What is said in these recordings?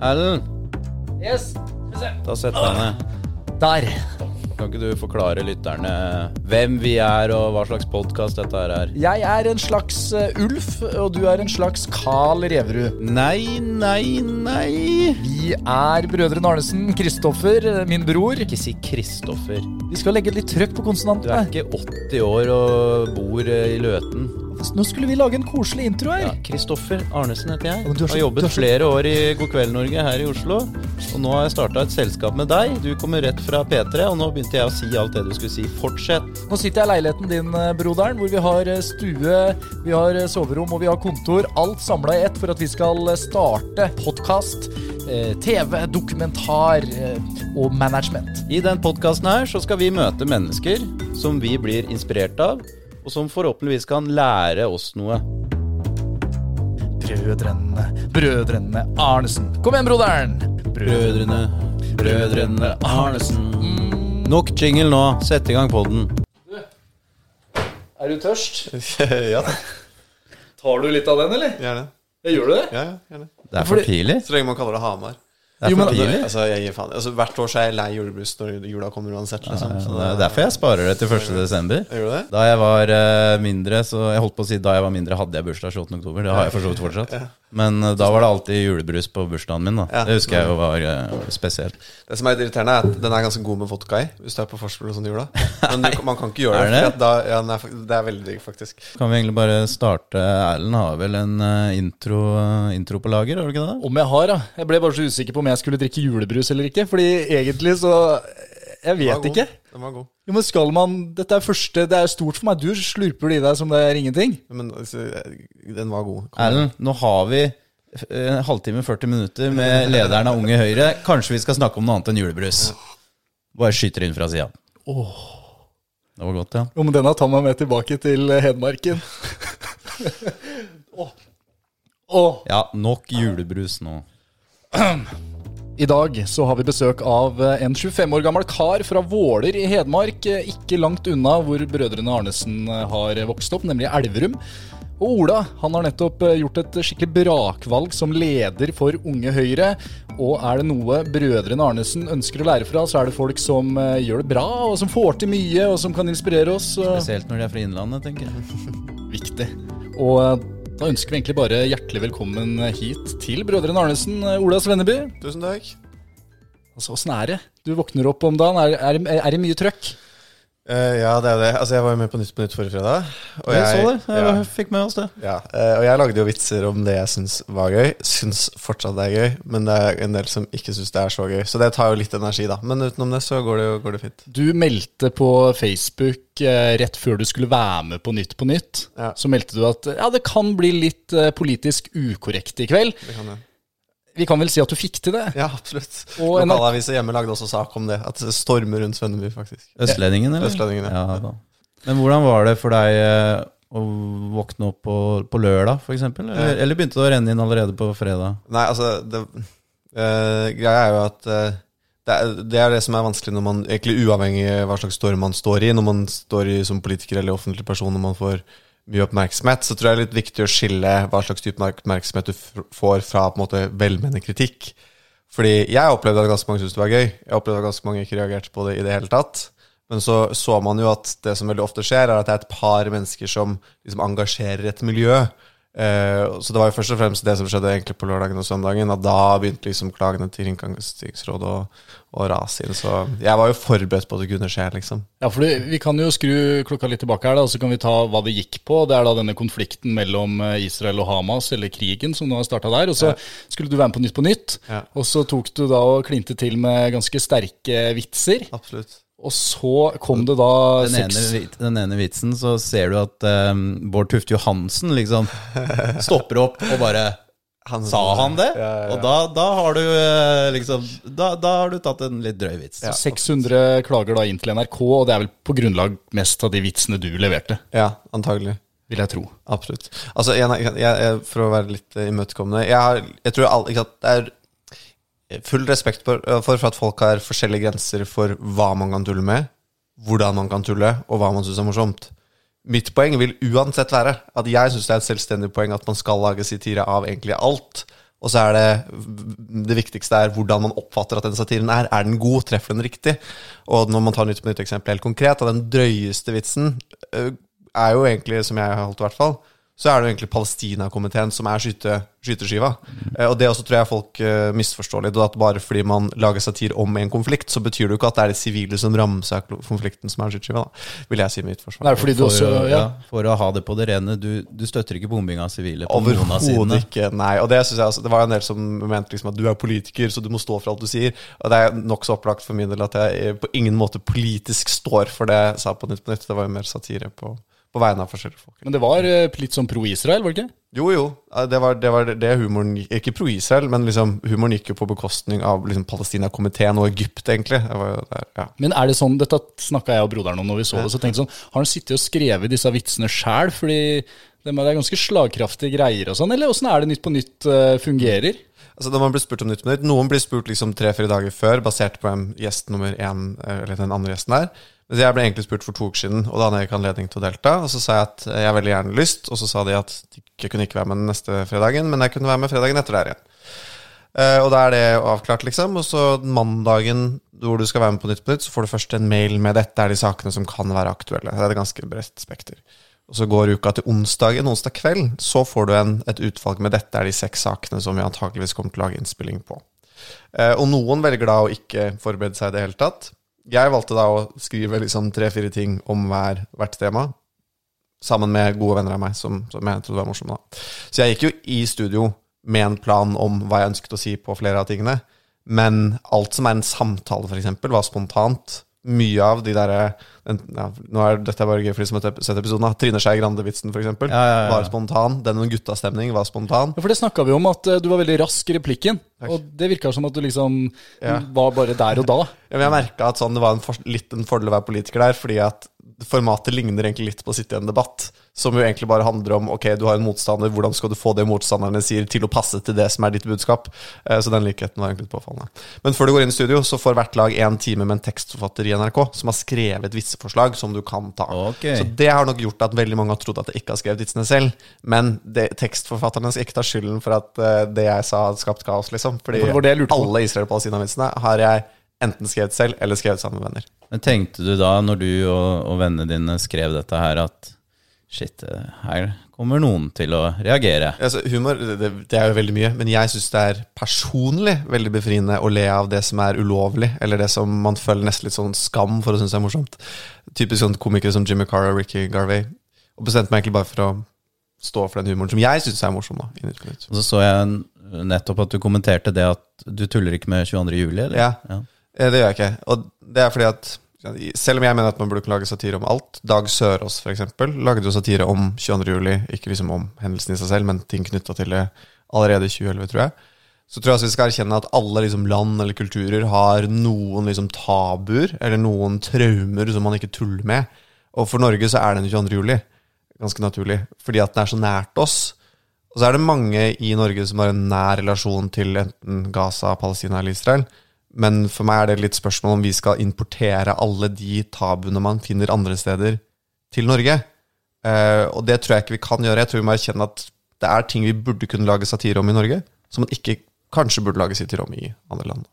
Erlend, Yes. da setter jeg ned. Der. Kan ikke du forklare lytterne hvem vi er, og hva slags podkast dette her er? Jeg er en slags eh, Ulf, og du er en slags Carl Reverud. Nei, nei, nei. Vi er brødrene Arnesen. Kristoffer, eh, min bror. Ikke si Kristoffer. Vi skal legge litt trøkk på Du er ikke 80 år og bor eh, i Løten. Nå skulle vi lage en koselig intro her. Ja, Kristoffer Arnesen heter jeg. du har, har jobbet er flere år i God kveld Norge her i Oslo. Og nå har jeg starta et selskap med deg. Du kommer rett fra P3, og nå begynte jeg å si alt det du skulle si. Fortsett. Nå sitter jeg i leiligheten din, eh, broderen, hvor vi har eh, stue, vi har eh, soverom og vi har kontor. Alt samla i ett for at vi skal starte podkast, TV, dokumentar og management. I den podkasten her så skal vi møte mennesker som vi blir inspirert av, og som forhåpentligvis kan lære oss noe. Brødrene, brødrene Arnesen. Kom igjen, broderen! Brødrene, brødrene Arnesen. Nok jingle nå. Sett i gang poden. Er du tørst? ja, Tar du litt av den, eller? gjerne. Ja, gjør du det? Ja, ja, gjerne. Det er for tidlig. Så lenge man kaller det Hamar. Jo, men- Altså, jeg gir faen. Altså, hvert år så er jeg lei julebrus når jula kommer uansett. Liksom. Ja, Så det er derfor jeg sparer det til 1. desember. Gjør du det? Da jeg var uh, mindre, så jeg holdt på å si da jeg var mindre, hadde jeg bursdag 28. oktober. Det har jeg for så vidt fortsatt. Men eh, da var det alltid julebrus på bursdagen min. da Ja. Det husker jeg jo var uh, spesielt. Det som er litt irriterende, er at den er ganske god med vodka i. Hvis du er på forspill og sånn i jula. Men du, man kan ikke gjøre Er det. det? Da, ja, den er, det er veldig digg, faktisk. Kan vi egentlig bare starte Erlend har vel en uh, intro, uh, intro på lager, har du ikke det? Om jeg har, ja. Jeg ble bare så usikker på om jeg skulle drikke julebrus eller ikke. Fordi egentlig så Jeg Den var vet god. ikke. Den var god. Jo, men skal man Dette er første Det er stort for meg. Du slurper det i deg som det er ingenting. Men altså, den var god. Kom. Erlend, nå har vi eh, en halvtime, 40 minutter med lederen av Unge Høyre. Kanskje vi skal snakke om noe annet enn julebrus? Bare skyter inn fra sida. Det var godt, ja. Jo, men denne tar meg med tilbake til eh, Hedmarken. Åh. Åh. Ja, nok julebrus nå. I dag så har vi besøk av eh, en 25 år gammel kar fra Våler i Hedmark, eh, ikke langt unna hvor brødrene Arnesen eh, har vokst opp, nemlig Elverum. Og Ola han har nettopp gjort et skikkelig brakvalg som leder for Unge Høyre. Og er det noe brødrene Arnesen ønsker å lære fra, så er det folk som gjør det bra, og som får til mye, og som kan inspirere oss. Spesielt når de er fra Innlandet, tenker jeg. viktig. Og da ønsker vi egentlig bare hjertelig velkommen hit til brødrene Arnesen. Eh, Ola Svenneby, Tusen takk. altså åssen er det? Du våkner opp om dagen, er, er, er det mye trøkk? Eh, ja, det er det. Altså, jeg var jo med på Nytt på Nytt forrige fredag. Og Jeg så det. Jeg ja, fikk med oss det. ja, Uh, og jeg lagde jo vitser om det jeg syns var gøy. Syns fortsatt det er gøy, men det er en del som ikke syns det er så gøy. Så det tar jo litt energi, da. Men utenom det så går det jo går det fint. Du meldte på Facebook eh, rett før du skulle være med på Nytt på Nytt. Ja. Så meldte du at ja, det kan bli litt politisk ukorrekt i kveld. Det kan jeg. Vi kan vel si at du fikk til det? Ja, absolutt. Og Lokalavisa hjemme lagde også sak om det. At det stormer rundt Svenneby, faktisk. Østlendingen, eller? Østlendingen, ja. ja. da. Men hvordan var det for deg eh, å våkne opp på, på lørdag, f.eks.? Eller, eller begynte det å renne inn allerede på fredag? Nei, altså det, eh, Greia er jo at eh, det, er, det er det som er vanskelig når man egentlig uavhengig av hva slags storm man står i, når man står i som politiker eller offentlig person når man får mye oppmerksomhet, så tror jeg det er litt viktig å skille hva slags type oppmerksomhet du får fra på en måte velmenende kritikk. Fordi jeg opplevde at ganske mange syntes det var gøy. Jeg opplevde at ganske mange ikke reagerte på det i det hele tatt. Men så så man jo at det som veldig ofte skjer, er at det er et par mennesker som liksom engasjerer et miljø. Eh, så det var jo først og fremst det som skjedde egentlig på lørdagen og søndagen. At da begynte liksom klagene til Kringkastingsrådet å, å rase inn. Så jeg var jo forberedt på at det kunne skje, liksom. Ja, for Vi kan jo skru klokka litt tilbake her, da, og så kan vi ta hva det gikk på. Det er da denne konflikten mellom eh, Israel og Hamas, eller krigen, som nå har starta der. Og så skulle du være med på Nytt på Nytt, Ja. og så tok du da og klinte til med ganske sterke vitser. Absolutt. Og så kom det da Den ene, seks vit- den ene vitsen, så ser du at um, Bård Tufte Johansen liksom stopper opp og bare Han- Sa han det? Ja, ja, ja. Og da, da har du eh, liksom da, da har du tatt en litt drøy vits. 600 klager da inn til NRK, og det er vel på grunnlag mest av de vitsene du leverte, Ja, antagelig. vil jeg tro. Absolutt. Altså, jeg, jeg, jeg, For å være litt imøtekommende Jeg, har, jeg tror alle, ikke sant, det er full respekt for, for, for at folk har forskjellige grenser for hva man kan tulle med, hvordan man kan tulle, og hva man syns er morsomt. Mitt poeng vil uansett være at jeg syns det er et selvstendig poeng at man skal lage satire av egentlig alt. Og så er det det viktigste er hvordan man oppfatter at den satiren er. Er den god? Treffer den riktig? Og når man tar Nytt på nytt eksempel helt konkret, og den drøyeste vitsen øh, er jo egentlig, som jeg har holdt i hvert fall, så er det jo egentlig Palestina-komiteen som er skyte, skyteskiva. Eh, og det også tror jeg folk eh, misforstår litt. og At bare fordi man lager satir om en konflikt, så betyr det jo ikke at det er de sivile som rammes av konflikten som er skyteskiva. Da, vil jeg si med mitt forsvar. Det er fordi du For, også, å- ja. for å ha det på det rene, du, du støtter ikke bombing av sivile på noen av sidene. ikke. Nei. Og det synes jeg altså, Det var en del som mente liksom at du er politiker, så du må stå for alt du sier. Og det er nokså opplagt for min del at jeg eh, på ingen måte politisk står for det jeg sa på Nytt på Nytt. Det var jo mer satire på, på vegne av forskjellige folk. Men det var eh, litt sånn pro-Israel, var det ikke? Jo, jo. Det var det, var det humoren Ikke pro-Israel, men liksom humoren gikk jo på bekostning av liksom Palestina-komiteen og Egypt, egentlig. Det var jo der, ja. Men er det sånn, dette snakka jeg og broderen om når vi så det, så tenkte jeg sånn, har han sittet og skrevet disse vitsene sjæl, fordi det er ganske slagkraftige greier og sånn, eller åssen er det Nytt på Nytt eh, fungerer? Altså Når man blir spurt om Nytt på Nytt Noen blir spurt liksom tre-fire dager før, basert på en gjest nummer én, eller den andre gjesten der. Jeg ble egentlig spurt for to uker siden, og da hadde jeg ikke anledning til å delta. Og så sa jeg at jeg veldig gjerne lyst, og så sa de at jeg kunne ikke være med den neste fredagen, men jeg kunne være med fredagen etter der igjen. Uh, og da er det avklart, liksom. Og så mandagen hvor du skal være med på Nytt på Nytt, så får du først en mail med 'dette er de sakene som kan være aktuelle'. Det er et ganske bredt spekter. Og så går uka til onsdagen, onsdag kveld, så får du en, et utvalg med 'dette er de seks sakene som vi antakeligvis kommer til å lage innspilling på'. Uh, og noen velger da å ikke forberede seg i det hele tatt. Jeg valgte da å skrive liksom tre-fire ting om hver, hvert tema, sammen med gode venner av meg som, som jeg trodde var morsomme. Så jeg gikk jo i studio med en plan om hva jeg ønsket å si på flere av tingene. Men alt som er en samtale, f.eks., var spontant. Mye av de derre ja, Nå er dette bare gøy for de som har sett episoden. Trine Skei Grande-vitsen, f.eks., Ja, ja, ja. var spontan. Den med guttastemning var spontan. Ja, for det snakka vi om, at eh, du var veldig rask i replikken, og det virka som at du liksom var bare der og da. Ja, men jeg merka at sånn, det var en for, litt en fordel å være politiker der, fordi at formatet ligner egentlig litt på å sitte i en debatt, som jo egentlig bare handler om ok, du har en motstander, hvordan skal du få det motstanderne sier, til å passe til det som er ditt budskap? Eh, Så den likheten var egentlig litt påfallende. Men før du går inn i studio, så får hvert lag én time med en tekstforfatter i NRK som har skrevet vitseforslag som du kan ta. Okay. Så det har nok gjort at veldig mange har trodd at jeg ikke har skrevet vitsene selv. Men det, tekstforfatterne skal ikke ta skylden for at eh, det jeg sa, hadde skapt kaos, liksom. Fordi det det alle Israel-Palestina-vitsene har jeg enten skrevet selv eller skrevet sammen med venner. Men tenkte du da, når du og, og vennene dine skrev dette her, at shit, eh, her kommer noen til å reagere? Altså, humor det, det er jo veldig mye, men jeg syns det er personlig veldig befriende å le av det som er ulovlig, eller det som man føler nesten litt sånn skam for å synes er morsomt. Typisk sånn komikere som Jimmy Carr og Ricky Garvey. Og bestemte meg egentlig bare for å stå for den humoren som jeg syns er morsom. da Og så så jeg nettopp at du kommenterte det at du tuller ikke med 22. juli, eller? Ja. ja. Eh, Det gjør jeg ikke. Og det er fordi at selv om jeg mener at man burde lage satire om alt Dag Sørås eksempel, lagde jo satire om 22. juli, ikke liksom om hendelsen i seg selv, men ting knytta til det allerede i 2011, tror jeg. Så tror jeg at vi skal erkjenne at alle liksom land eller kulturer har noen liksom tabuer, eller noen traumer som man ikke tuller med. Og for Norge så er den 22. juli ganske naturlig, fordi at den er så nært oss. Og så er det mange i Norge som har en nær relasjon til enten Gaza, Palestina eller Israel. Men for meg er det litt spørsmål om vi skal importere alle de tabuene man finner andre steder, til Norge. Eh, og det tror jeg ikke vi kan gjøre. Jeg tror vi må erkjenne at det er ting vi burde kunne lage satire om i Norge, som man ikke kanskje burde lage satire om i andre land.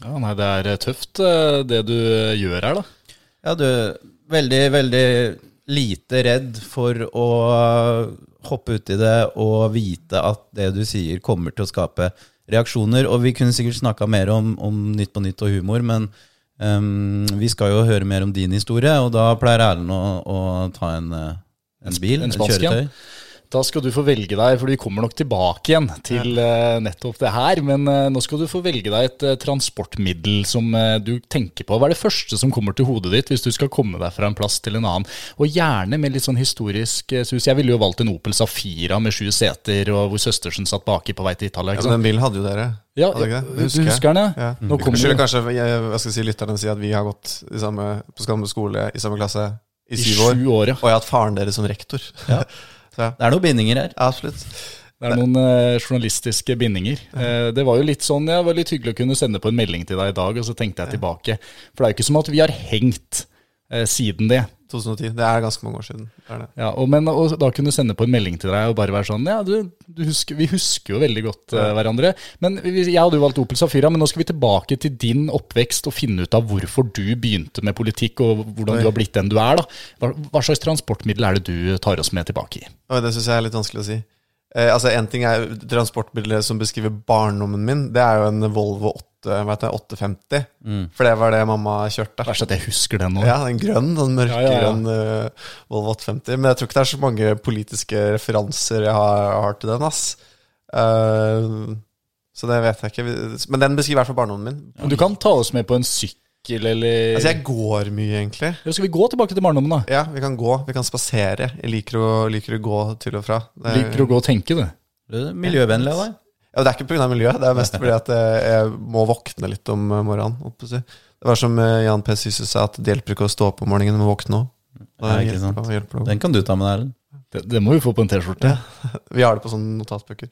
Ja, nei, det er eh, tøft eh, det du eh, gjør her, da. Ja, du er veldig, veldig lite redd for å hoppe uti det og vite at det du sier kommer til å skape reaksjoner. Og vi kunne sikkert snakka mer om, om Nytt på Nytt og humor, men um, vi skal jo høre mer om din historie, og da pleier Erlend å, å ta en, eh, en bil, en et spansk kjøretøy. en. Da skal du få velge deg, for vi kommer nok tilbake igjen til eh, nettopp det her. Men eh, nå skal du få velge deg et eh, transportmiddel som du tenker på. Hva er det første som kommer til hodet ditt hvis du skal komme deg fra en plass til en annen? Og gjerne med litt sånn historisk sus. Jeg ville jo valgt en Opel Safira med sju seter, og hvor søstersen satt baki på vei til Italia. Ja, den bilen hadde jo dere. Ja, du husker husker den, ja? Nå Vi skylder kanskje jeg, jeg skal si, lytterne si at vi har gått i samme, på samme skole i samme klasse i i syv år. sju år, ja. Og jeg har hatt faren deres som rektor. Ja. Ja, Det er noen bindinger her. absolutt. Det er noen eh, journalistiske bindinger. Eh, det var jo litt sånn, ja, var litt hyggelig å kunne sende på en melding til deg i dag, og så tenkte jeg tilbake. For det er jo ikke som at vi har hengt eh, siden det. 2010. Det er ganske mange år siden. Det er det. Ja, og, men, og da kunne du sende på en melding til deg og bare være sånn Ja, du, du husker, vi husker jo veldig godt uh, hverandre. Men vi, jeg hadde jo valgt Opel Safira, men nå skal vi tilbake til din oppvekst og finne ut av hvorfor du begynte med politikk, og hvordan Oi. du har blitt den du er. da. Hva, hva slags transportmiddel er det du tar oss med tilbake i? Oi, det syns jeg er litt vanskelig å si. Eh, altså En ting er transportmiddelet som beskriver barndommen min. Det er jo en Volvo 8, hva Mm. 850. For det var det mamma kjørte. Verst at jeg husker den nå. Ja, en grønn, sånn Ja, ja, ja. mørkegrønn eh, Volvo 850. Men jeg tror ikke det er så mange politiske referanser jeg har, har til den, ass. Uh, så det vet jeg ikke. Men den beskriver i hvert fall barndommen min. Men du kan ta oss med på en sykkel, eller Altså, jeg går mye, egentlig. Eller skal vi gå tilbake til barndommen, da? Ja, vi kan gå, vi kan spasere. Jeg liker å, liker å gå til og fra. Det, Liker å gå og tenke, du? Det er Miljøvennlig av deg. Ja, det er ikke pga. miljøet, det er mest fordi at jeg, jeg må våkne litt om morgenen. å si. Det var som eh, Jan P. Syse sa, at det hjelper ikke å stå opp om morgenen, du må våkne òg. Ja. Den kan du ta med deg, Erlend. Det, det må vi få på en T-skjorte. Vi har det på sånne notatbøker.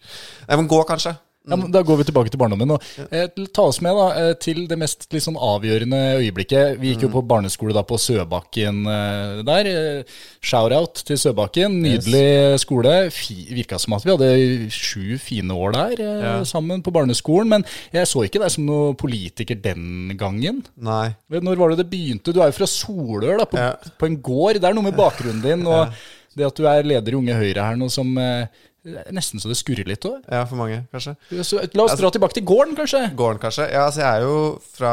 Nei, men gå, kanskje. Ja, men Da går vi tilbake til barndommen. Og, eh, ta oss med da, eh, til det mest sånn avgjørende øyeblikket. Vi gikk jo på barneskole da på Søbakken eh, der. Eh, Shout-out til Søbakken. Nydelig skole. Fi, virka som at vi hadde sju fine år der eh, Ja. sammen på barneskolen. Men jeg så ikke deg som noen politiker den gangen. Nei. Når var det det begynte? Du er jo fra Solør, da, på, Ja. på en gård. Det er noe med bakgrunnen din. Og det at du er leder i Unge Høyre her nå som eh, Nesten så det skurrer litt òg. Ja, for mange, kanskje. Så La oss dra tilbake til gården, kanskje. Gården, kanskje. Ja, altså, jeg er jo fra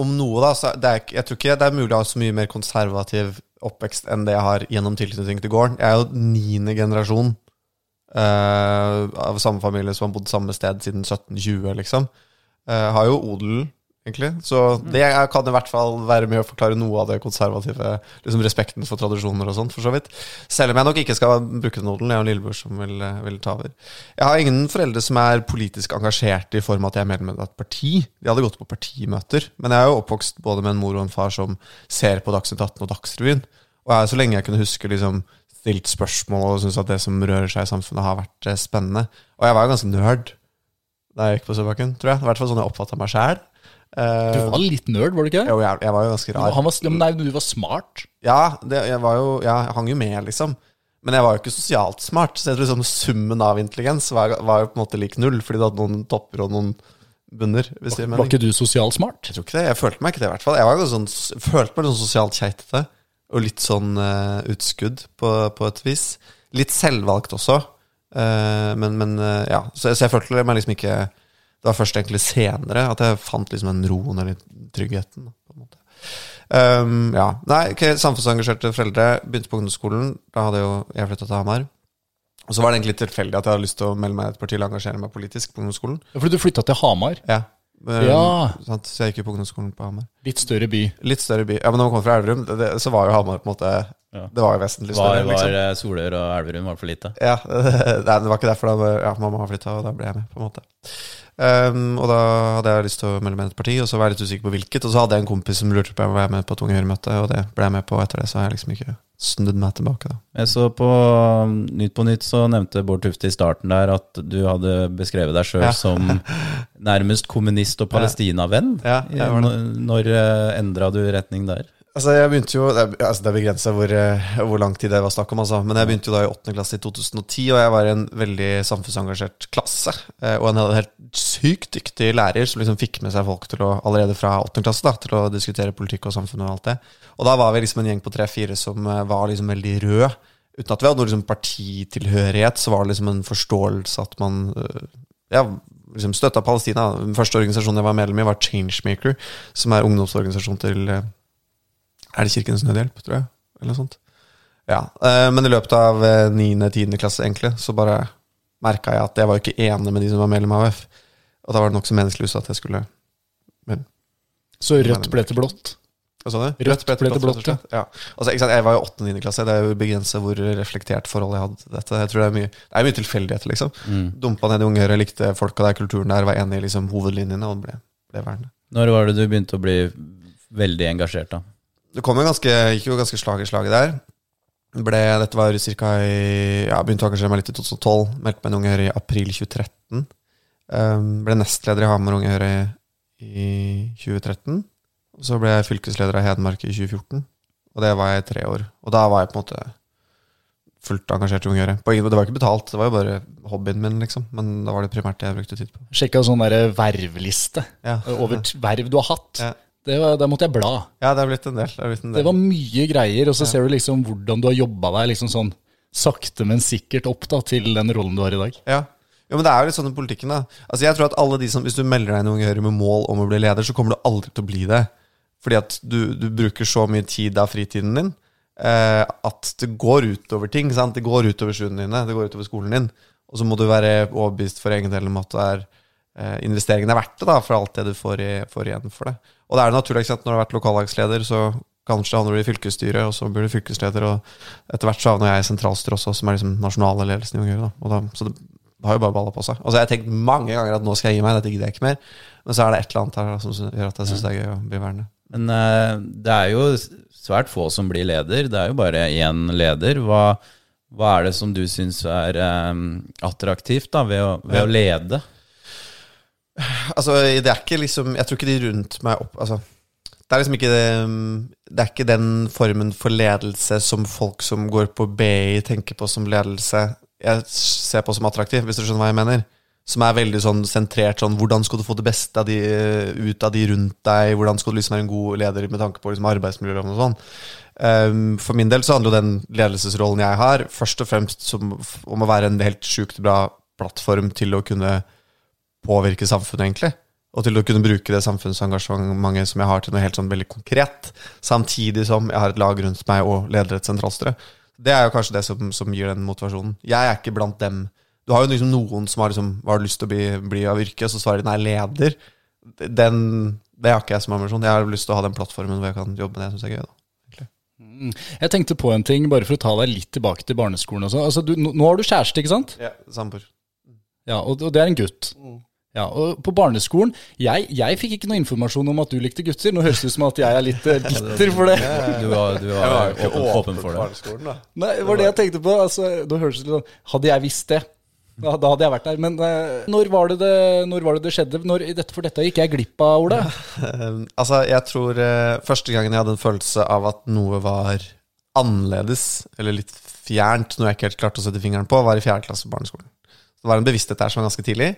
Om noe, da, så det er, jeg tror ikke det er mulig å ha så mye mer konservativ oppvekst enn det jeg har gjennom tilknytning til gården. Jeg er jo niende generasjon uh, av samme familie som har bodd samme sted siden 1720, liksom. Uh, har jo odel, egentlig. Så det kan i hvert fall være med å forklare noe av det konservative. Liksom respekten for tradisjoner og sånt, for så vidt. Selv om jeg nok ikke skal bruke den odelen. Jeg har en lillebror som vil, vil ta over. Jeg har ingen foreldre som er politisk engasjert i form av at jeg er medlem av et parti. De hadde gått på partimøter. Men jeg er jo oppvokst både med en mor og en far som ser på Dagsnytt 18 og Dagsrevyen. Og jeg, så lenge jeg kunne huske liksom stilt spørsmål og syntes at det som rører seg i samfunnet, har vært eh, spennende. Og jeg var jo ganske nerd da jeg gikk på Søbakken, tror jeg. I hvert fall sånn jeg oppfatta meg sjæl. Du var litt nerd, var du ikke? jo, jeg, jeg var jo ganske rar. Han var, ja, nei, du var smart. Ja, det, jeg var jo ja, Jeg hang jo med, liksom. Men jeg var jo ikke sosialt smart. Så jeg tror liksom summen av intelligens var, var jo på en måte lik null, fordi du hadde noen topper og noen bunner. Gir Var ikke du sosialt smart? Jeg tror ikke det. Jeg følte meg ikke det, i hvert fall. Jeg var jo sånn, følte meg sånn sosialt keitete. Og litt sånn uh, utskudd, på, på et vis. Litt selvvalgt også. uh, men, men uh, ja. Så, så jeg følte meg liksom ikke Det var først egentlig senere at jeg fant liksom den roen eller tryggheten. På en måte. Um, ja. Nei, okay, samfunnsengasjerte foreldre. Begynte på ungdomsskolen. Da hadde jo jeg flytta til Hamar. Og så var det egentlig tilfeldig at jeg hadde lyst til å melde meg i et parti eller engasjere meg politisk på ungdomsskolen. Ja, Fordi du flytta til Hamar. Ja. Um, Ja. Sant? Så jeg gikk jo på ungdomsskolen på Hamar. Litt større by. Litt større by. Ja, men når man kommer fra Elverum, det, det, så var jo Hamar på en måte Ja. Det var jo vesentlig større. var liksom. eh, Solør og Elverum var for lite? Ja, det, det var ikke derfor da ja, mamma flytta, og da ble jeg med, på en måte. Um, og da hadde jeg lyst til å melde meg i et parti, og så var jeg litt usikker på hvilket. Og så hadde jeg en kompis som lurte på om jeg var med på et Unge Høyre-møte, og det ble jeg med på. Etter det så har jeg liksom ikke snudd meg tilbake, da. Jeg så på um, Nytt på Nytt så nevnte Bård Tufte i starten der at du hadde beskrevet deg sjøl Ja. som nærmest kommunist og palestinavenn. Ja, ja. Når, når eh, endra du retning der? Altså, jeg begynte jo Det er, altså, begrensa hvor, eh, hvor lang tid det var snakk om, altså. Men jeg begynte jo da i 8. klasse i 2010, og jeg var i en veldig samfunnsengasjert klasse. eh, Og en helt sykt dyktig lærer som liksom fikk med seg folk til å, allerede fra 8. klasse da, til å diskutere politikk og samfunn og alt det. Og da var vi liksom en gjeng på tre-fire som eh, var liksom veldig rød. Uten at vi hadde noe liksom partitilhørighet, så var det liksom en forståelse at man ja, liksom støtta Palestina. Den første organisasjonen jeg var medlem i, var Changemaker, som er ungdomsorganisasjon til er det Kirkens Nødhjelp, tror jeg? Eller noe sånt. Ja, eh, Men i løpet av eh, 9.-10. klasse, egentlig, så bare merka jeg at jeg var ikke enig med de som var medlem av AUF. Og da var det nokså meningsløst at jeg skulle Så rødt ble til blått. Hva sa du? Rødt ble til blått, rett og. Ja. Altså, ikke sant? Jeg var jo 8.-9. klasse. Det er jo begrenset hvor reflektert forhold jeg hadde til dette. Jeg tror Det er mye, det er mye tilfeldigheter, liksom. Dumpa ned i Unge Høyre, likte folka der, kulturen der, var enig i liksom, hovedlinjene og ble, ble værende. Når var det du begynte å bli veldig engasjert, da? Det kom jo ganske, gikk jo ganske slag i slaget der. Ble, dette var cirka i ja, Begynte å engasjere meg litt i 2012. Meldte meg i Unge Høyre i april 2013. Um, ble nestleder i Hamar Unge Høyre i 2013. Og så ble jeg fylkesleder av Hedmark i 2014. Og det var jeg i tre år. Og da var jeg på en måte fullt engasjert i Unge Høyre. Det var ikke betalt, det var jo bare hobbyen min, liksom. Men da var det primært det jeg brukte tid på. Sjekka sånn der vervliste Ja, over verv du har hatt. Ja. Det var, der måtte jeg bla. ja det har blitt en del. Det, blitt en Det var mye greier, og så ser du liksom hvordan du har jobba deg liksom sånn sakte, men sikkert opp da, til den rollen du har i dag. Ja. Jo, men det er jo litt sånn i politikken, da. Altså, jeg tror at alle de som, Hvis du melder deg i Unge Høyre med mål om å bli leder, så kommer du aldri til å bli det. Fordi at du, du bruker så mye tid av fritiden din eh, at det går utover ting. Sant? Det går utover studiene dine, det går utover skolen din. Og så må du være overbevist for egen del om at det er, investeringen er verdt det, da, for alt det du får, i, får igjen for det. Og det er naturlig at når du har vært lokallagsleder, så kanskje havner du i fylkesstyret, og så blir du fylkesleder, og etter hvert så havner jeg i sentralstyret også, som er liksom nasjonale ledelsen i Unge da. Så det har jo bare balla på seg. Altså Jeg har tenkt mange ganger at nå skal jeg gi meg, dette gidder jeg ikke mer. Men så er det et eller annet her da, som gjør at jeg syns det er gøy å bli værende. Men uh, det er jo svært få som blir leder. Det er jo bare én leder. Hva, hva er det som du syns er um, attraktivt da, ved, å, ved Ja. å lede? Altså, det er ikke liksom Jeg tror ikke de rundt meg opp Altså, det er liksom ikke det, det er ikke den formen for ledelse som folk som går på BI, tenker på som ledelse. Jeg ser på som attraktiv, hvis du skjønner hva jeg mener. Som er veldig sånn sentrert sånn Hvordan skal du få det beste av de, ut av de rundt deg? Hvordan skal du liksom være en god leder med tanke på liksom arbeidsmiljøloven og sånn? Um, for min del så handler jo den ledelsesrollen jeg har, først og fremst som, om å være en helt sjukt bra plattform til å kunne påvirke samfunnet, egentlig. Og til å kunne bruke det samfunnsengasjementet som jeg har, til noe helt sånn veldig konkret. Samtidig som jeg har et lag rundt meg og leder et sentralstyre. Det er jo kanskje det som, som gir den motivasjonen. Jeg er ikke blant dem. Du har jo liksom noen som har liksom, hva har du lyst til å bli, bli av yrke, og så svarer de nei, leder. Den, det har ikke jeg som ambisjon. Jeg har lyst til å ha den plattformen hvor jeg kan jobbe med det jeg syns er gøy. da. Jeg tenkte på en ting, bare for å ta deg litt tilbake til barneskolen også. Altså, du, nå har du kjæreste, ikke sant? Ja, Samboer. Ja, og, og det er en gutt. Ja, og på barneskolen jeg, jeg fikk ikke noe informasjon om at du likte gutter. Nå høres det ut som at jeg er litt eh, bitter for det. Du var, du var åpen, åpen for det. barneskolen, da. Nei, det var det jeg tenkte på. Altså, da høres det litt sånn Hadde jeg visst det, da, da hadde jeg vært der. Men eh, når, var det det, når var det det skjedde? Når, dette, for dette gikk jeg glipp av. Um, altså, jeg tror eh, første gangen jeg hadde en følelse av at noe var annerledes, eller litt fjernt, noe jeg ikke helt klarte å sette fingeren på, var i fjerde klasse på barneskolen. Så det var en bevissthet der som var ganske tidlig.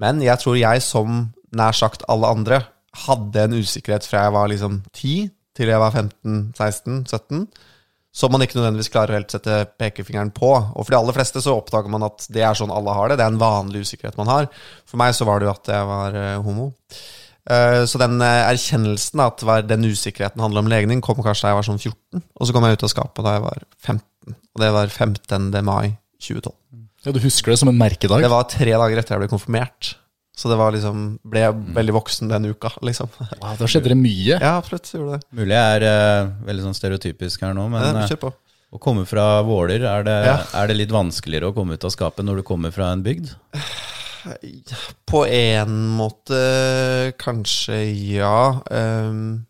Men jeg tror jeg, som nær sagt alle andre, hadde en usikkerhet fra jeg var liksom 10 til jeg var 15-16-17, som man ikke nødvendigvis klarer å helt sette pekefingeren på. Og for de aller fleste så oppdager man at det er sånn alle har det. Det er en vanlig usikkerhet man har. For meg så var det jo at jeg var eh, homo. Eh, Så den eh, erkjennelsen at den usikkerheten handler om legning, kom kanskje da jeg var sånn 14. Og så kom jeg ut av skapet da jeg var 15. Og det var 15. mai 2012. Ja, Du husker det som en merkedag? Det var tre dager etter jeg ble konfirmert. Så det var liksom ble jeg veldig voksen den uka, liksom. Wow, da skjedde det mye. Ja, absolutt. Gjorde det. Mulig jeg er uh, veldig sånn stereotypisk her nå, men Ja, eh, Kjør på. å komme fra Våler, er det, Ja. er det litt vanskeligere å komme ut av skapet når du kommer fra en bygd? På en måte kanskje ja. Um,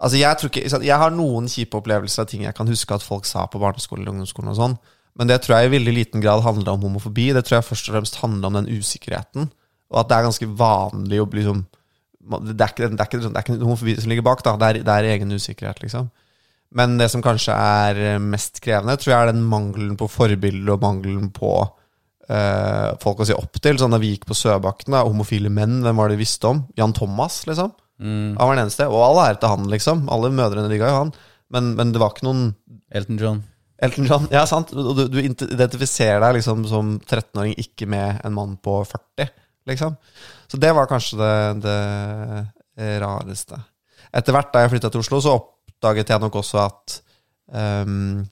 altså jeg tror ikke ikke Jeg har noen kjipe opplevelser av ting jeg kan huske at folk sa på barneskolen eller ungdomsskolen og sånn. Men det tror jeg i veldig liten grad handler om homofobi. Det tror jeg først og fremst handler om den usikkerheten. Og at det er ganske vanlig å bli liksom Det er ikke, det er ikke, det er ikke homofobi som ligger bak, da. Det er, det er egen usikkerhet, liksom. Men det som kanskje er mest krevende, tror jeg er den mangelen på forbilder og mangelen på øh, folk å se opp til. Sånn Da vi gikk på Søbakken, da, homofile menn, hvem var det vi visste om? Jan Thomas, liksom. Han var den eneste. Og all ære til han, liksom. Alle mødrene digga jo han. Men, men det var ikke noen Elton John. Elton John, ja sant. Du, du identifiserer deg liksom som 13-åring ikke med en mann på 40 Liksom. Så det var kanskje det, det rareste. Etter hvert da jeg flyttet til Oslo Så oppdaget jeg nok også at um,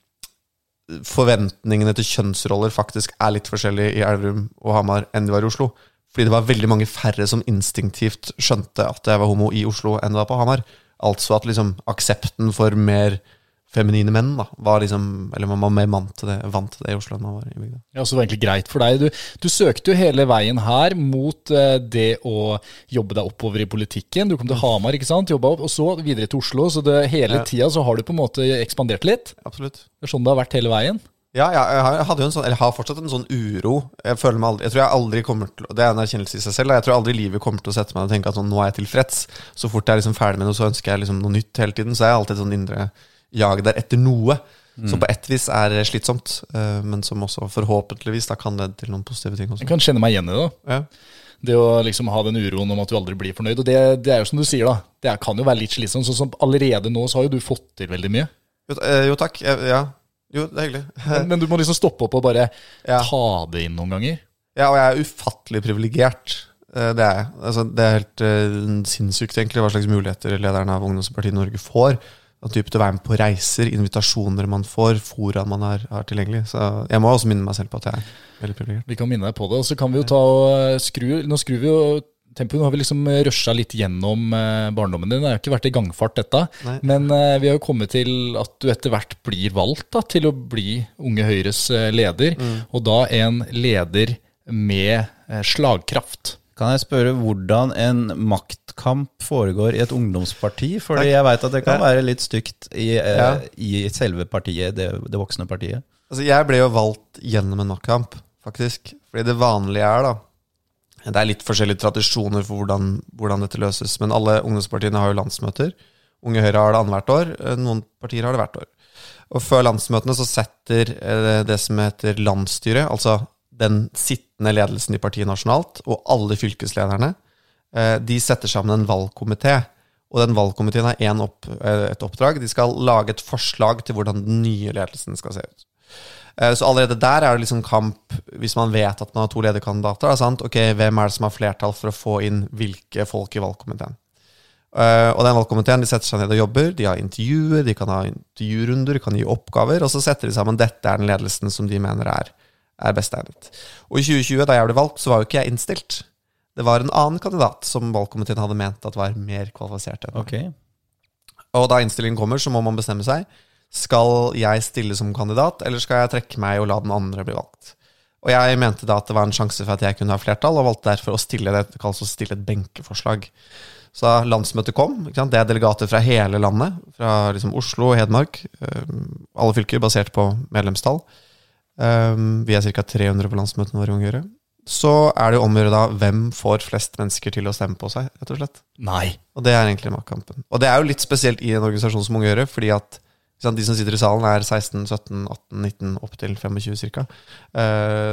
Forventningene til kjønnsroller Faktisk er litt forskjellige i Elverum og Hamar Enn de var i Oslo. Fordi det var veldig mange færre som instinktivt Skjønte at jeg var homo i Oslo Enn det var på Hamar. Altså at liksom aksepten for mer feminine menn da, var liksom, eller man var mer vant til det, vant til det i Oslo enn man var i bygda. Ja, så det var egentlig greit for deg. Du, du søkte jo hele veien her mot eh, det å jobbe deg oppover i politikken. Du kom til Hamar, ikke sant? Jobba opp, og så videre til Oslo. Så det, hele Ja. tida så har du på en måte ekspandert litt. Absolutt. Det er sånn det har vært hele veien. Ja, ja jeg, har, sånn, eller har fortsatt en sånn uro. Jeg føler meg aldri, jeg tror jeg aldri kommer til, det er en erkjennelse i seg selv, jeg tror aldri livet kommer til å sette meg og tenke at sånn, nå er jeg tilfreds. Så fort jeg er liksom ferdig med noe, så ønsker jeg liksom noe nytt hele tiden. Så er jeg alltid sånn indre, jag der etter noe. Som på ett vis er slitsomt, eh, men som også forhåpentligvis da kan lede til noen positive ting også. Jeg kan kjenne meg igjen i det. da. Ja. Det å liksom ha den uroen om at du aldri blir fornøyd. Og det, det er jo som du sier, da. Det kan jo være litt slitsomt. Sånn som allerede nå så har jo du fått til veldig mye. Jo, eh, jo takk. Ja. Jo, det er hyggelig. Men, men du må liksom stoppe opp og bare Ja. ta det inn noen ganger. Ja, og jeg er ufattelig privilegert. Eh, Det er jeg. Altså, det er helt uh, sinnssykt, egentlig, hva slags muligheter lederen av Ungdomspartiet Norge får. At du er med på reiser, invitasjoner man får, fora man har, har tilgjengelig. Så jeg må også minne meg selv på at jeg er veldig privilegert. Vi kan minne deg på det. Og så kan vi jo ta og skru Nå skrur vi jo tempoet. Nå har vi liksom rusha litt gjennom eh, barndommen din. Det har jo ikke vært i gangfart, dette. Nei. Men eh, vi har jo kommet til at du etter hvert blir valgt da, til å bli Unge Høyres leder. leder. Og da en leder med eh, slagkraft. Kan jeg spørre hvordan en maktkamp foregår i et ungdomsparti? Fordi jeg veit at det kan være litt stygt i, eh, Ja. i selve partiet, det, det voksne partiet. Altså, jeg ble jo valgt gjennom en maktkamp, faktisk. Fordi det vanlige er, da Det er litt forskjellige tradisjoner for hvordan, hvordan dette løses. Men alle ungdomspartiene har jo landsmøter. Unge Høyre har det annethvert år. eh, Noen partier har det hvert år. Og før landsmøtene så setter eh, det som heter landsstyret, altså den sittende ledelsen i partiet nasjonalt, og alle fylkeslederne, de setter sammen en valgkomité. Og den valgkomiteen har opp, eh, et oppdrag. De skal lage et forslag til hvordan den nye ledelsen skal se ut. Eh, Så allerede der er det liksom kamp, hvis man vet at man har to lederkandidater. Ok, Hvem er det som har flertall for å få inn hvilke folk i valgkomiteen? Eh, og den valgkomiteen de setter seg ned og jobber. De har intervjuer, de kan ha intervjurunder, de kan gi oppgaver. Og så setter de sammen dette er den ledelsen som de mener er, er best egnet. Og i 2020, da jeg ble valgt, så var jo ikke jeg innstilt. Det var en annen kandidat som valgkomiteen hadde ment at var mer kvalifisert enn meg. Ok. Og da innstillingen kommer, så må man bestemme seg. Skal jeg stille som kandidat, eller skal jeg trekke meg og la den andre bli valgt? Og jeg mente da at det var en sjanse for at jeg kunne ha flertall, og valgte derfor å stille det det kalles å stille et benkeforslag. Så da landsmøtet kom, ikke sant? det er delegater fra hele landet, fra liksom Oslo og Hedmark, øhm, alle fylker basert på medlemstall. Øhm, vi er ca. 300 på landsmøtene våre i Høyre. Så er det jo om å gjøre da hvem får flest mennesker til å stemme på seg, rett og slett. Nei. Og det er egentlig maktkampen. Og det er jo litt spesielt i en organisasjon som Unge Høyre, fordi at sant, de som sitter i salen, er 16, 17, 18, 19, opp til 25 ca.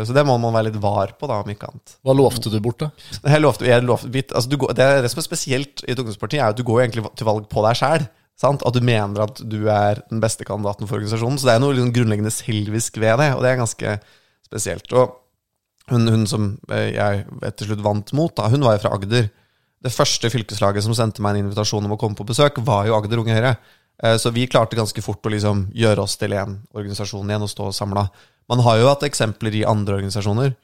så det må man være litt var på, da, om ikke annet. Hva lovte du bort, da? Jeg lovte, jeg lovte, altså, du går, det, det som er spesielt i et ungdomsparti, er at du går egentlig til valg på deg sjæl. At du mener at du er den beste kandidaten for organisasjonen. Så det er noe liksom grunnleggende selvisk ved det, og det er ganske spesielt. Og hun, hun som eh, jeg til slutt vant mot, da, hun var jo fra Agder. Det første fylkeslaget som sendte meg en invitasjon om å komme på besøk, var jo Agder Unge Høyre. Eh, Så vi klarte ganske fort å liksom gjøre oss til én organisasjon igjen og stå samla. Man har jo hatt eksempler i andre organisasjoner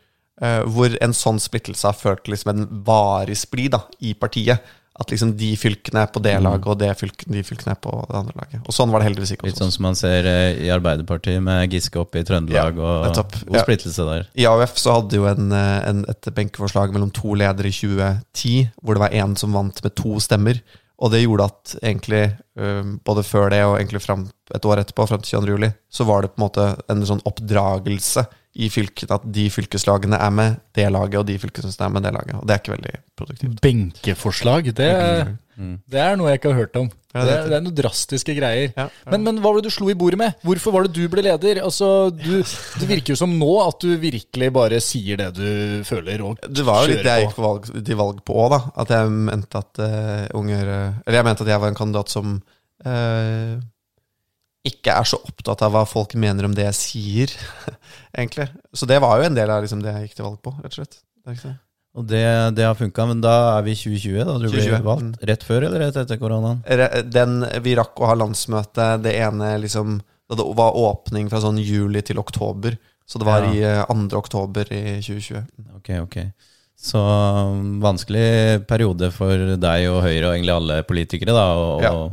eh, hvor en sånn splittelse har ført til liksom en varig splid i partiet. At liksom de fylkene er på det laget, og det fylk, de fylkene er på det andre laget. Og sånn var det heldigvis ikke Litt sånn som man ser eh, i Arbeiderpartiet med Giske oppe i Trøndelag, Ja, og Ja. splittelse der. I AUF så hadde jo en, eh, en, et benkeforslag mellom to ledere i 2010, hvor det var én som vant med to stemmer. Og det gjorde at egentlig, eh, både før det og egentlig fram et år etterpå, fram til 22. juli, så var det på en måte en sånn oppdragelse i fylket at de fylkeslagene er med det laget, og de fylkeslagene er med det laget. Og det er ikke veldig produktivt. Benkeforslag? Det, det er noe jeg ikke har hørt om. Ja, det, det er, det noen drastiske greier. Ja, Men, men hva var det du slo i bordet med? Hvorfor var det du ble leder? Altså, du, Det virker jo som nå at du virkelig bare sier det du føler. Og Det var jo litt det jeg gikk på valg, til valg på òg, da. At jeg mente at uh, unger Eller jeg mente at jeg var en kandidat som eh, ikke er så opptatt av hva folk mener om det jeg sier, egentlig. Så det var jo en del av liksom, det jeg gikk til valg på, rett og slett. Det. Og det, det har funka, men da er vi i 2020, da du 2020, ble valgt? mm. Rett før eller rett etter koronaen? Den, vi rakk å ha landsmøte det ene liksom Da det var åpning fra sånn juli til oktober. Så det var Ja. i eh, 2. oktober i 2020. Ok, ok. Så um, vanskelig periode for deg og Høyre og egentlig alle politikere da, å, Ja. å,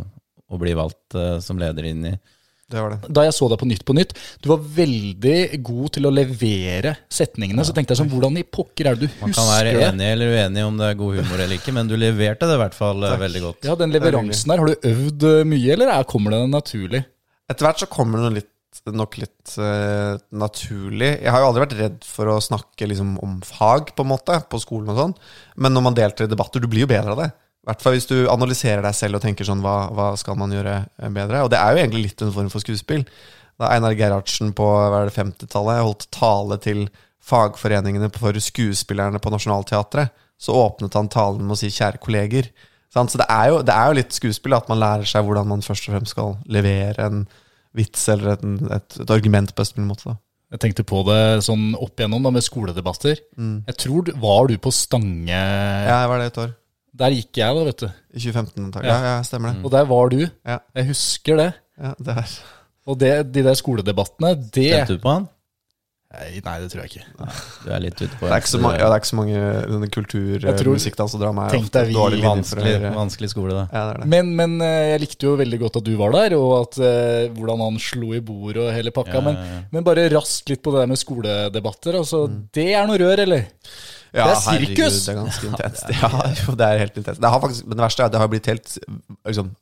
å bli valgt uh, som leder inn i Det var det. Da jeg så deg på Nytt på Nytt, du var veldig god til å levere setningene. Så tenkte jeg sånn, hvordan i pokker er det du husker Man kan være enig eller uenig om det er god humor eller ikke, men du leverte det i hvert fall eh, Takk. veldig godt. Ja, Den leveransen her, har du øvd eh, mye, eller er, kommer det naturlig? Etter hvert så kommer det litt, nok litt uh, naturlig. Jeg har jo aldri vært redd for å snakke liksom, om fag, på en måte, på skolen og sånn. Men når man deltar i debatter, du blir jo bedre av det. Hvert fall hvis du analyserer deg selv og tenker sånn hva, hva skal man gjøre eh, bedre? Og det er jo egentlig litt en form for skuespill. Da Einar Gerhardsen på hva er det, 50-tallet holdt tale til fagforeningene for skuespillerne på Nationaltheatret, så åpnet han talen med å si 'kjære kolleger'. Så det er, jo, det er jo litt skuespill at man lærer seg hvordan man først og fremst skal levere en vits eller et, et, et argument på best mulig måte. da. Jeg tenkte på det sånn opp igjennom da med skoledebatter. Jeg tror Var du på Stange Ja, jeg var det et år. Der gikk jeg, da, vet du. I 2015. antakelig. Ja. Ja, ja, stemmer det. Og der var du. Ja. Jeg husker det. Ja, det er Og det, de der skoledebattene, det Stemte du på han? Nei, nei, det tror jeg ikke. Du er litt ute på Det er ikke så mange, ja, det er ikke så mange denne kultur, tror- musikkdans og drama. Tenk deg vi vanskelig, vanskelig skole, da. Ja, det det. Men, men eh, jeg likte jo veldig godt at du var der, og at, uh, hvordan han slo i bordet og hele pakka. Ja, Men, ja, ja. men bare raskt litt på det der med skoledebatter. Altså, Det er noe rør, eller? Ja, Det er herregud, sirkus! Det er ganske intenst. Ja, jo, det er helt intenst. Det har faktisk, men det verste er at det har blitt helt liksom,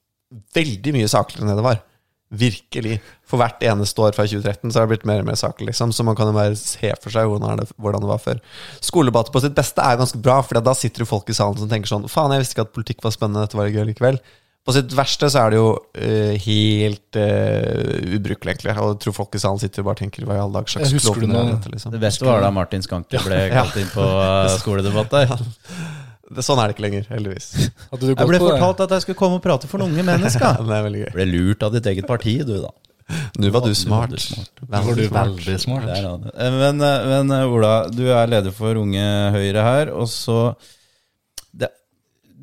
veldig mye sakligere enn det var. Virkelig. For hvert eneste år fra 2013 så har det blitt mer og mer saklig, liksom. Så man kan jo bare se for seg hvordan det, hvordan det var før. Skoledebatter på sitt beste er ganske bra, for da sitter jo folk i salen som tenker sånn Faen, jeg visste ikke at politikk var spennende, dette var gøy likevel. På sitt verste så er det jo uh, helt uh, ubrukelig, egentlig. Og jeg tror folk i salen sitter og bare tenker hva i alle dager slags husker du er noe- dette, liksom. Det beste var da Martin Skanke ble kalt inn på uh, skoledebatt der. Det, sånn er det ikke lenger, heldigvis. Hadde du Jeg ble på det? fortalt at jeg skulle komme og prate for unge mennesker. Det er veldig gøy. Ble lurt av ditt eget parti, du, da. Nå var du Nå smart. var du smart. Nå var du veldig smart. Eh, Men, men Ola, du er leder for Unge Høyre her, og så det,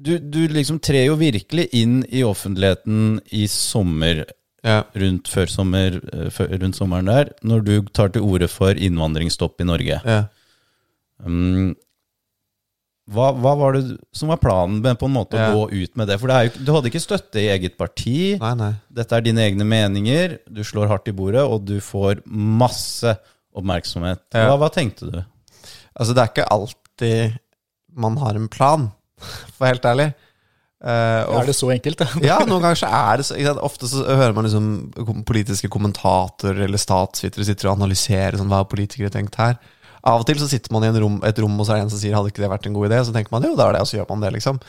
du, du liksom trer jo virkelig inn i offentligheten i sommer, Ja. rundt, sommer, eh, rundt sommeren der, når du tar til orde for innvandringsstopp i Norge. Ja. Um, hva, hva var det som var planen med på en måte å gå ut med det? For det jo, du hadde ikke støtte i eget parti. Nei, nei. Dette er dine egne meninger. Du slår hardt i bordet, og du får masse oppmerksomhet. Ja. Hva, hva tenkte du? Altså, det er ikke alltid man har en plan, for helt ærlig. Uh, og, Er det så enkelt, da? ja, noen ganger så er det så sant? Ofte så hører man liksom politiske kommentatorer eller statsvitere sitter og analyserer sånn, hva har politikere tenkt her. Av og til så sitter man i en rom, et rom, og så er det en som sier 'hadde ikke det vært en god idé'? Så tenker man jo, det er det, og så gjør man det, liksom.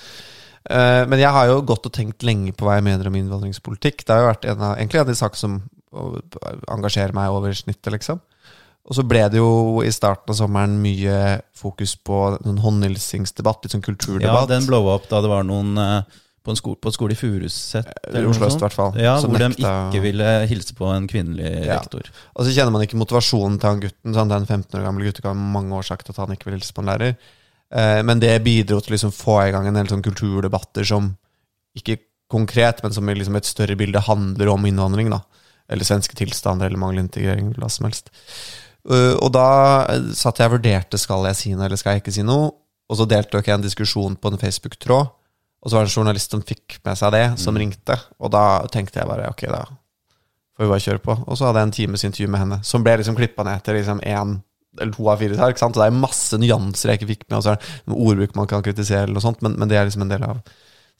Uh, men jeg har jo gått og tenkt lenge på hva jeg mener om innvandringspolitikk. Det har jo vært en av, egentlig en av de sakene som engasjerer meg over snittet, liksom. Og så ble det jo i starten av sommeren mye fokus på en håndhilsingsdebatt, litt sånn kulturdebatt. Ja, den blowa opp da det var noen eh, på en skole, på en skole i Furuset. I Oslo øst, i hvert fall. Ja, hvor de ikke ville hilse på en kvinnelig Ja. rektor. Og så kjenner man ikke motivasjonen til han gutten. Sånn, Det er en 15 år gammel gutt kan ha mange år sagt at han ikke vil hilse på en lærer. Eh, men det bidro til å liksom få i gang en del sånn kulturdebatter som ikke konkret, men som i liksom et større bilde handler om innvandring. da Eller svenske tilstander eller manglende integrering. eller hva som helst Eh, Og da eh, satt jeg og vurderte skal jeg si noe eller skal jeg ikke si noe. Og så deltok jeg i en diskusjon på en Facebook-tråd. Og så var det en journalist som fikk med seg det, som ringte. Og da tenkte jeg bare ok, da får vi bare kjøre på. Og så hadde jeg en times intervju med henne, som ble liksom klippa ned til liksom én eller to av fire. Ikke sant? Og det er masse nyanser jeg ikke fikk med, og så er det ordbruk man kan kritisere, eller noe sånt, men, men det er liksom en del av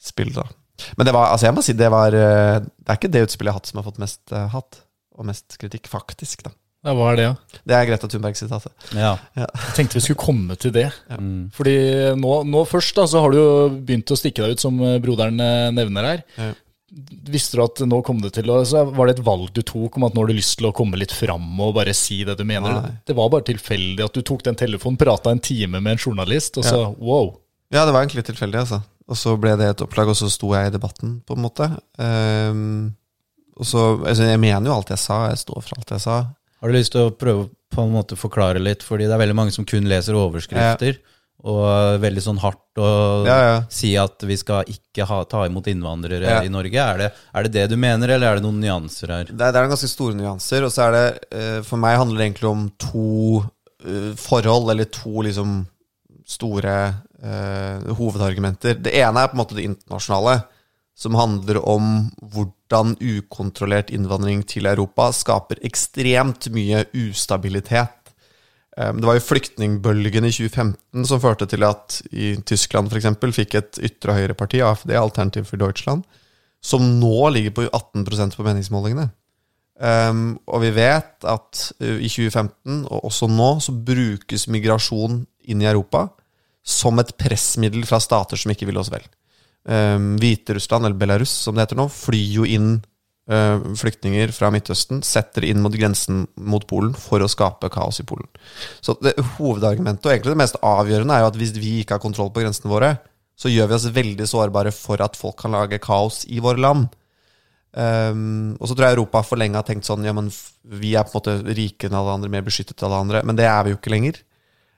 spillet. da. Men det var, altså jeg må si, det var eh, Det er ikke det utspillet jeg har hatt som har fått mest eh, hatt, og mest kritikk, faktisk. da. Ja, hva er det, ja? Det er Greta Thunberg-sitatet. Ja. Jeg tenkte vi skulle komme til det. Ja. Fordi nå, nå først da, så har du jo begynt å stikke deg ut, som eh, broderen eh, nevner her. Ja. Visste du at nå kom det til å så Var det et valg du tok om at nå har du lyst til å komme litt fram og bare si det du mener? Nei. Det var bare tilfeldig at du tok den telefonen, prata en time med en journalist, og så wow. Ja, det var egentlig litt tilfeldig, altså. Og så ble det et opplag, og så sto jeg i debatten, på en måte. Um, og så, altså Jeg mener jo alt jeg sa, jeg står for alt jeg sa. Har du lyst til å prøve på en måte forklare litt, fordi det er veldig mange som kun leser overskrifter, og er veldig sånn hardt å Ja, ja. si at vi skal ikke ha, ta imot innvandrere Ja. i Norge. Er det, er det det du mener, eller er det noen nyanser her? Det er, det er ganske store nyanser, og så er det eh, For meg handler det egentlig om to eh, forhold, eller to liksom store eh, hovedargumenter. Det ene er på en måte det internasjonale, som handler om hvordan ukontrollert innvandring til Europa skaper ekstremt mye ustabilitet. Eh, Det var jo flyktningbølgen i 2015 som førte til at i Tyskland f.eks. fikk et ytre høyreparti, AFD, Alternativ for Deutschland, som nå ligger på 18% på meningsmålingene. Um, og vi vet at uh, i 2015, og også nå, så brukes migrasjon inn i Europa som et pressmiddel fra stater som ikke vil oss vel. Um, Hviterussland, eller Belarus som det heter nå, flyr jo inn eh, flyktninger fra Midtøsten, setter inn mot grensen mot Polen for å skape kaos i Polen. Så det, hovedargumentet, og egentlig det mest avgjørende, er jo at hvis vi ikke har kontroll på grensene våre, så gjør vi oss veldig sårbare for at folk kan lage kaos i våre land. Um, og så tror jeg Europa for lenge har tenkt sånn Ja, men vi er på en måte rikere enn alle andre, mer beskyttet enn alle andre. Men det er vi jo ikke lenger.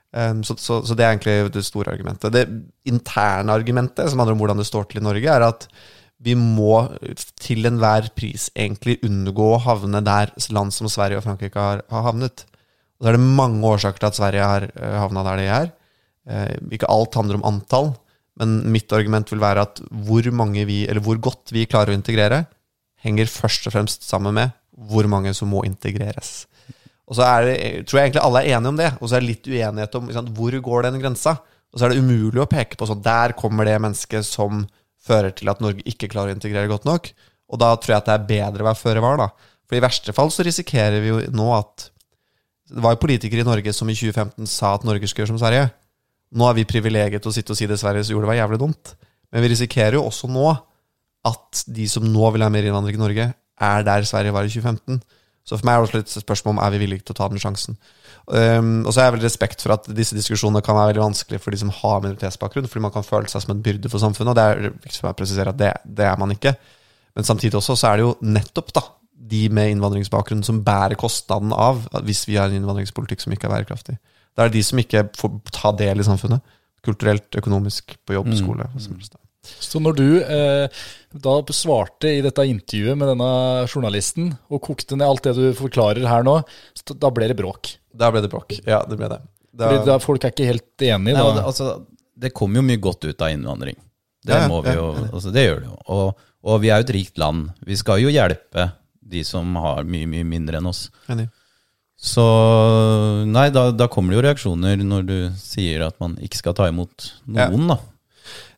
Um, så, så, så, det er egentlig det store argumentet. Det interne argumentet, som handler om hvordan det står til i Norge, er at vi må til enhver pris egentlig unngå å havne der land som Sverige og Frankrike har, har havnet. Og så er det mange årsaker til at Sverige har uh, havna der de er. Uh, ikke alt handler om antall, men mitt argument vil være at hvor, vi, hvor godt vi klarer å integrere, henger først og fremst sammen med hvor mange som må integreres. Og så er det, tror jeg egentlig alle er enige om det, og så er det litt uenighet om sant, hvor går den grensa. Og så er det umulig å peke på sånn der kommer det mennesket som fører til at Norge ikke klarer å integrere godt nok. Og da tror jeg at det er bedre å være føre var, da. For i verste fall så risikerer vi jo nå at Det var jo politikere i Norge som i 2015 sa at Norge skulle gjøre som Sverige. Nå er vi privilegiet til å sitte og si det Sverige gjorde det var jævlig dumt. Men vi risikerer jo også nå at de som nå vil ha mer innvandring i Norge, er der Sverige var i 2015. Så for meg er det også litt spørsmål om er vi villige til å ta den sjansen. Um, og så har jeg vel respekt for at disse diskusjonene kan være veldig vanskelig for de som har minoritetsbakgrunn, fordi man kan føle seg som en byrde for samfunnet, og det er viktig for meg å presisere at det, det, er man ikke. Men samtidig også så er det jo nettopp da de med innvandringsbakgrunn som bærer kostnaden av hvis vi har en innvandringspolitikk som ikke er bærekraftig. Det er de som ikke får ta del i samfunnet. Kulturelt, økonomisk, på jobb, mm. skole. Mm. Så når du eh, da svarte i dette intervjuet med denne journalisten, og kokte ned alt det du forklarer her nå, da ble det bråk? Da ble det bråk, ja. det ble det. Da, Fordi da folk er ikke helt enige? Nei, det, altså, det kommer jo mye godt ut av innvandring. Det ja, må vi jo, altså, det gjør det jo. Og, og, vi er jo et rikt land. Vi skal jo hjelpe de som har mye, mye mindre enn oss. Enig. Så nei, da, da, kommer det jo reaksjoner når du sier at man ikke skal ta imot noen, ja. da.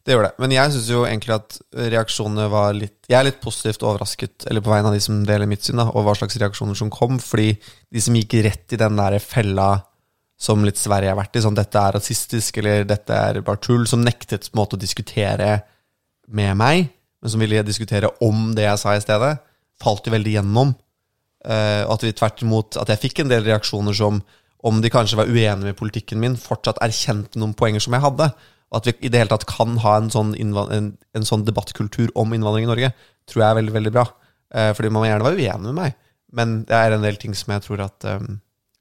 Det gjør det. Men jeg syns jo egentlig at reaksjonene var litt Jeg er litt positivt overrasket, eller på vegne av de som deler mitt syn, da, og hva slags reaksjoner som kom. Fordi de som gikk rett i den der fella som litt Sverige har vært i, sånn 'dette er rasistisk', eller 'dette er bare tull', som nektet på en måte å diskutere med meg, men som ville diskutere om det jeg sa i stedet, falt jo veldig gjennom. Uh, og at vi tvert imot At jeg fikk en del reaksjoner som, om de kanskje var uenige med politikken min, fortsatt erkjente noen poenger som jeg hadde. Og at vi i det hele tatt kan ha en sånn, en, en sånn debattkultur om innvandring i Norge, tror jeg er veldig veldig bra. Eh, fordi man må gjerne være uenig med meg, men det er en del ting som jeg tror at um,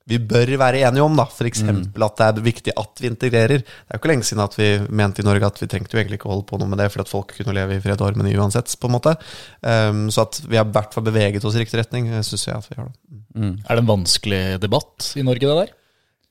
vi bør være enige om. da F.eks. Mm. at det er viktig at vi integrerer. Det er jo ikke lenge siden at vi mente i Norge at vi trengte jo egentlig ikke å holde på noe med det for at folk kunne leve i fred og harmoni uansett. på en måte um, Så at vi har i hvert fall beveget oss i riktig retning, syns jeg at vi har. det mm. Er det en vanskelig debatt i Norge, det der?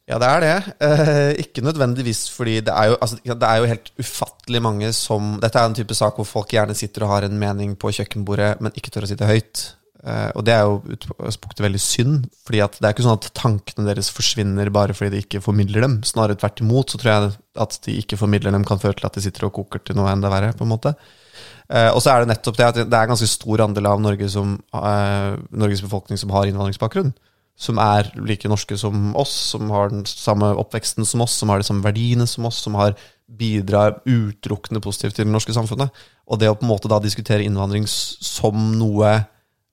Ja, det er det. Eh, ikke nødvendigvis fordi det er, jo, altså, det er, jo, helt ufattelig mange som Dette er en type sak hvor folk gjerne sitter og har en mening på kjøkkenbordet, men ikke tør å sitte høyt. Eh, og det er jo utgangspunktet veldig synd, fordi det er ikke sånn at tankene deres forsvinner bare fordi de ikke formidler dem. Snarere tvert imot så tror jeg at de ikke formidler dem, kan føre til at de sitter og koker til noe enda verre. på en måte. Eh, og så er det nettopp det at det er en ganske stor andel av Norge som, eh, Norges befolkning som har innvandringsbakgrunn som er like norske som oss, som har den samme oppveksten som oss, som har de samme verdiene som oss, som har bidrar utelukkende positivt til det norske samfunnet. Og det å på en måte da diskutere innvandring som noe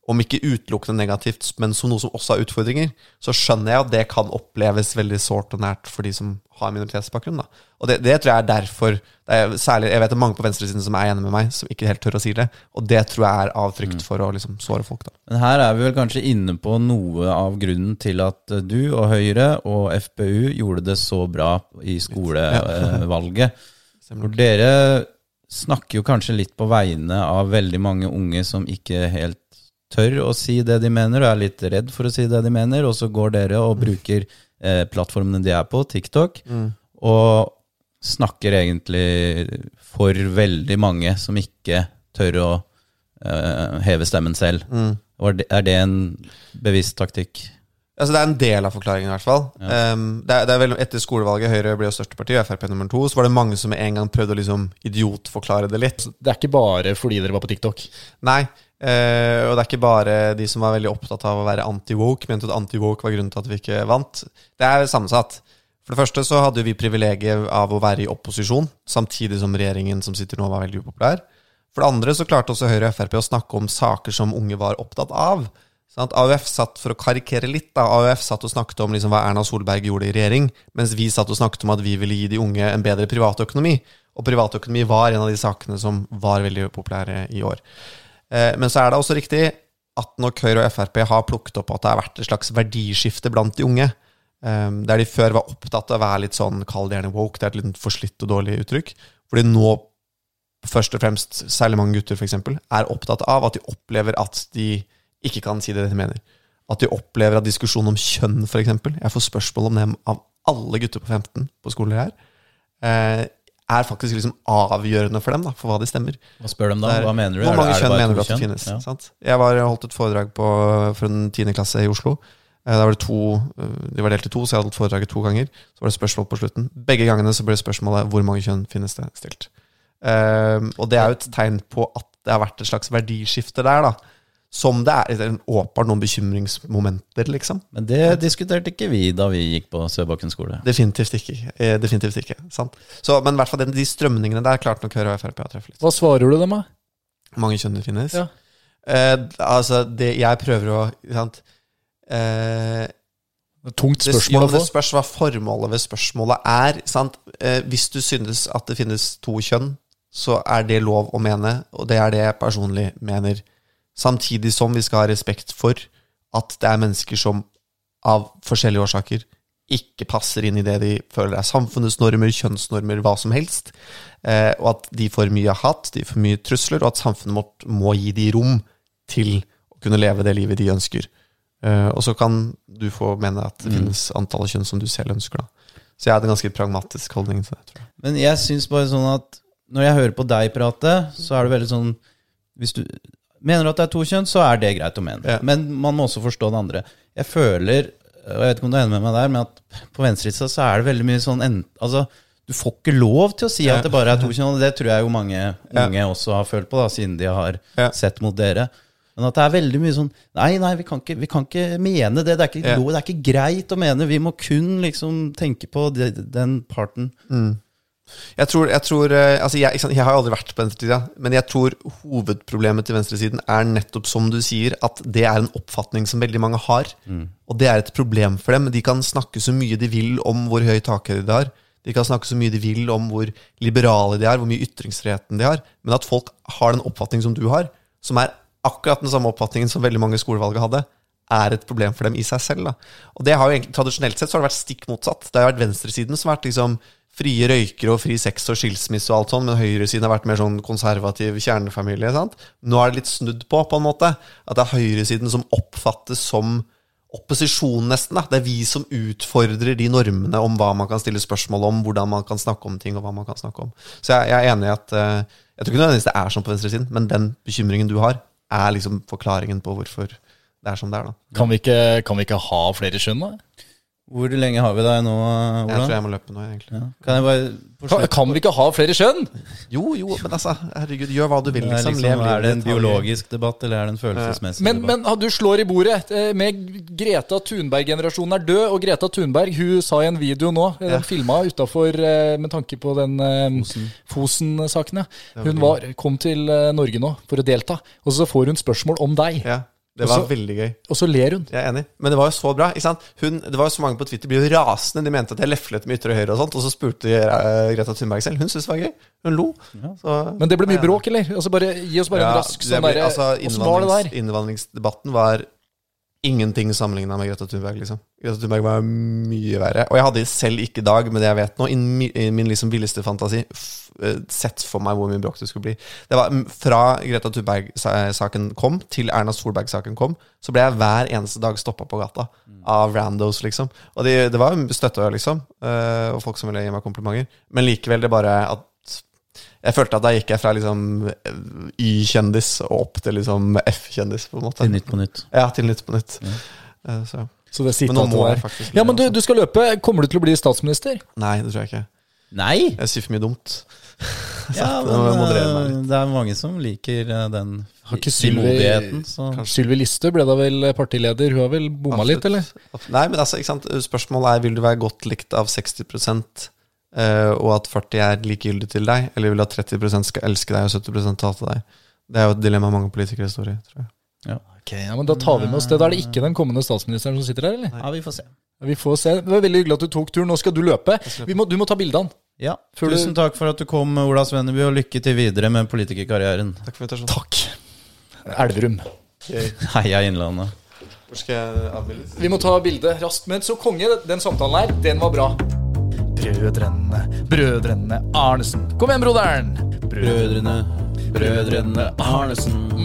om ikke utelukkende negativt, men som noe som også har utfordringer, så skjønner jeg at det kan oppleves veldig sårt og nært for de som har minoritetsbakgrunn. Da. Og det, det, tror jeg er derfor det er særlig, Jeg vet det er mange på venstresiden som er enig med meg, som ikke helt tør å si det. Og det tror jeg er av frykt mm. for å liksom såre folk. Da. Men her er vi vel kanskje inne på noe av grunnen til at du og Høyre og FPU gjorde det så bra i skolevalget. For dere snakker jo kanskje litt på vegne av veldig mange unge som ikke helt tør å si det de mener, og er litt redd for å si det de mener, og så går dere og mm. bruker eh, plattformene de er på, TikTok, mm. og snakker egentlig for veldig mange som ikke tør å eh, heve stemmen selv. Mm. Er det en bevisst taktikk? Altså Det er en del av forklaringen, i hvert fall. Ja. Um, det er, det er vel, etter skolevalget, Høyre ble jo største parti, og Frp nummer to, så var det mange som med en gang prøvde å liksom idiotforklare det litt. Det er ikke bare fordi dere var på TikTok? Nei, Uh, og det er ikke bare de som var veldig opptatt av å være anti-woke, mente at anti-woke var grunnen til at vi ikke vant. Det er sammensatt. For det første så hadde vi privilegiet av å være i opposisjon, samtidig som regjeringen som sitter nå, var veldig upopulær. For det andre så klarte også Høyre og Frp å snakke om saker som unge var opptatt av. Sant? AUF satt, for å karikere litt, da, AUF satt og snakket om liksom hva Erna Solberg gjorde i regjering, mens vi satt og snakket om at vi ville gi de unge en bedre privatøkonomi. Og privatøkonomi var en av de sakene som var veldig populære i år. Eh, men så er det også riktig at nok Høyre og Frp har plukket opp at det har vært et slags verdiskifte blant de unge, eh, der de før var opptatt av å være litt sånn, kall det gjerne woke, det er et litt forslitt og dårlig uttrykk, fordi nå først og fremst, særlig mange gutter f.eks., er opptatt av at de opplever at de ikke kan si det de mener. At de opplever at diskusjonen om kjønn, f.eks. Jeg får spørsmål om det av alle gutter på 15 på skoler her. Er faktisk liksom avgjørende for dem, da, for hva de stemmer. Hva spør dem da? Hva mener du? Hvor mange kjønn mener du at det finnes? Ja. Sant? Jeg var, holdt et foredrag på, for en tiende klasse i Oslo. Eh, Da var det to, eh, De var delt i to, så jeg hadde holdt foredraget to ganger. Så var det spørsmål på slutten. Begge gangene så ble spørsmålet 'Hvor mange kjønn finnes det?' stilt. Eh, og det er jo et tegn på at det har vært et slags verdiskifte der, da. Som det er det åpenbart noen bekymringsmomenter, liksom. Men det diskuterte ikke vi da vi gikk på Søbakken skole. Definitivt ikke. Eh, definitivt ikke. Sant? Så, men i hvert fall den, de strømningene der klarte nok Høyre og Frp å treffe litt. Hva svarer du dem, da? Mange kjønn det finnes? Ja. Eh, altså, det jeg prøver å sant? Eh, Tungt spørsmål å få. det spørs hva formålet ved spørsmålet er. Sant? Eh, hvis du synes at det finnes to kjønn, så er det lov å mene, og det er det jeg personlig mener. Samtidig som vi skal ha respekt for at det er mennesker som av forskjellige årsaker ikke passer inn i det de føler er samfunnets normer, kjønnsnormer, hva som helst. Eh, og at de får mye hat, de får mye trusler, og at samfunnet vårt må gi de rom til å kunne leve det livet de ønsker. Eh, og så kan du få mene at det finnes antall kjønn som du selv ønsker. da. Så jeg hadde en ganske pragmatisk holdning til det. tror jeg. Men jeg syns bare sånn at når jeg hører på deg prate, så er det veldig sånn Hvis du mener at det er to kjønn, så er det greit å mene. Ja. Men man må også forstå det andre. Jeg føler, og jeg vet ikke om du er enig med meg der, men at på venstresida så er det veldig mye sånn en, Altså, du får ikke lov til å si Ja. at det bare er to kjønn, og det tror jeg jo mange Ja. unge også har følt på, da, siden de har Ja. sett mot dere. Men at det er veldig mye sånn Nei, nei, vi kan ikke, vi kan ikke mene det. Det er ikke, Ja. lov, det er ikke greit å mene. Vi må kun liksom tenke på de, den parten. Jeg tror, jeg, tror eh, altså jeg, jeg har aldri vært på venstresida, men jeg tror hovedproblemet til venstresiden er nettopp som du sier, at det er en oppfatning som veldig mange har. Og det er et problem for dem. De kan snakke så mye de vil om hvor høy takhøyde de har. De kan snakke så mye de vil om hvor liberale de er, hvor mye ytringsfriheten de har. Men at folk har den oppfatningen som du har, som er akkurat den samme oppfatningen som veldig mange i skolevalget hadde, er et problem for dem i seg selv. Da. Og det har jo egentlig, Tradisjonelt sett så har det vært stikk motsatt. Det har vært venstresiden som har vært liksom frie røykere og fri sex og skilsmisse og alt sånn, men høyresiden har vært mer sånn konservativ kjernefamilie. sant? Nå er det litt snudd på, på en måte. At det er høyresiden som oppfattes som opposisjon, nesten. da. Det er vi som utfordrer de normene om hva man kan stille spørsmål om, hvordan man kan snakke om ting, og hva man kan snakke om. Så jeg, jeg er enig i at eh, Jeg tror ikke nødvendigvis det er sånn på venstresiden, men den bekymringen du har, er liksom forklaringen på hvorfor det er som det er, da. Kan vi ikke, kan vi ikke ha flere kjønn, da? Hvor lenge har vi deg nå, Ola? Jeg tror jeg må løpe nå, egentlig. Ja. Kan jeg bare Kan, kan vi ikke ha flere kjønn? Jo, jo, men altså, herregud, gjør hva du vil, Det er, liksom. liksom, Lev er det en biologisk debatt, eller er det en følelsesmessig Men, debatt? men ah, du slår i bordet. Eh, Med Greta Thunberg-generasjonen er død, og Greta Thunberg hun sa i en video nå, den den filma utafor med tanke på den eh, Fosen-saken, ja. Hun var, kom til eh, Norge nå for å delta, og så får hun spørsmål om deg. Ja, det var Også- veldig gøy. Og så ler hun. Jeg er enig. Men det var jo så bra. ikke sant? Hun, det var jo så mange på Twitter ble jo rasende. De mente at jeg leflet med ytre og høyre og sånt. Og så spurte eh, Greta Thunberg selv. Hun syntes det var gøy. Hun lo. Så, Men det ble mye bråk, eller? Altså bare, gi oss bare en rask sånn derre altså, Åssen var det der? Innvandringsdebatten var ingenting sammenligna med Greta Thunberg. liksom Greta Thunberg var mye verre. Og jeg hadde selv ikke i dag, med det jeg vet nå, i min, liksom villeste fantasi, eh, sett for meg hvor mye bråk det skulle bli. Det var Fra Greta Thunberg-saken kom, til Erna Solberg-saken kom, så ble jeg hver eneste dag stoppa på gata av randos, liksom. Og det, det var støtte, liksom, eh, og folk som ville gi meg komplimenter. Men likevel, det bare at jeg følte at da gikk jeg fra liksom Y-kjendis og opp til liksom F-kjendis, på en måte. Til Nytt på nytt. Ja, til Nytt på Nytt. Eh, Så. Så det Men nå må jeg faktisk Ja, men du, du skal løpe. Kommer du til å bli statsminister? Nei, det tror jeg ikke. Nei! Jeg sier for mye dumt. Ja, men eh, det er mange som liker eh, den Har ikke Sylvi- frimodigheten. Sylvi Listhaug ble da vel partileder. Hun har vel bomma litt, eller? Nei, men altså, ikke sant? Spørsmålet er vil du være godt likt av 60 eh, og at 40 er likegyldig til deg, eller vil at 30% skal elske deg og 70% hate deg? Det er jo et dilemma mange politikere står i, tror jeg. Ok, ja, men Da tar vi med oss det. Da er det ikke den kommende statsministeren som sitter her, eller? Ja, vi får se. Vi får se. Det var veldig hyggelig at du tok turen. Nå skal du løpe. Vi må, du må ta bilde av den. Ja, Tusen takk for at du kom, Ola Svenneby, og lykke til videre med politikerkarrieren. Takk for invitasjonen. Takk. Elverum. Heia Innlandet. Hvor skal jeg avbildes? Vi må ta bilde raskt. Men så konge, den samtalen her, den var bra. Brødrene, brødrene Arnesen. Kom igjen, broderen! Brødrene, brødrene Arnesen.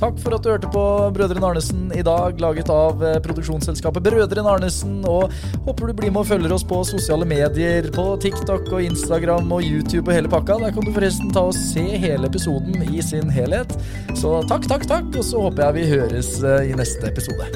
Takk for at du hørte på Brødrene Arnesen i dag, laget av eh, produksjonsselskapet Brødrene Arnesen. Og håper du blir med og følger oss på sosiale medier, på TikTok og Instagram og YouTube og hele pakka. Der kan du forresten ta og se hele episoden i sin helhet. Så takk, takk, takk, og så håper jeg vi høres eh, i neste episode.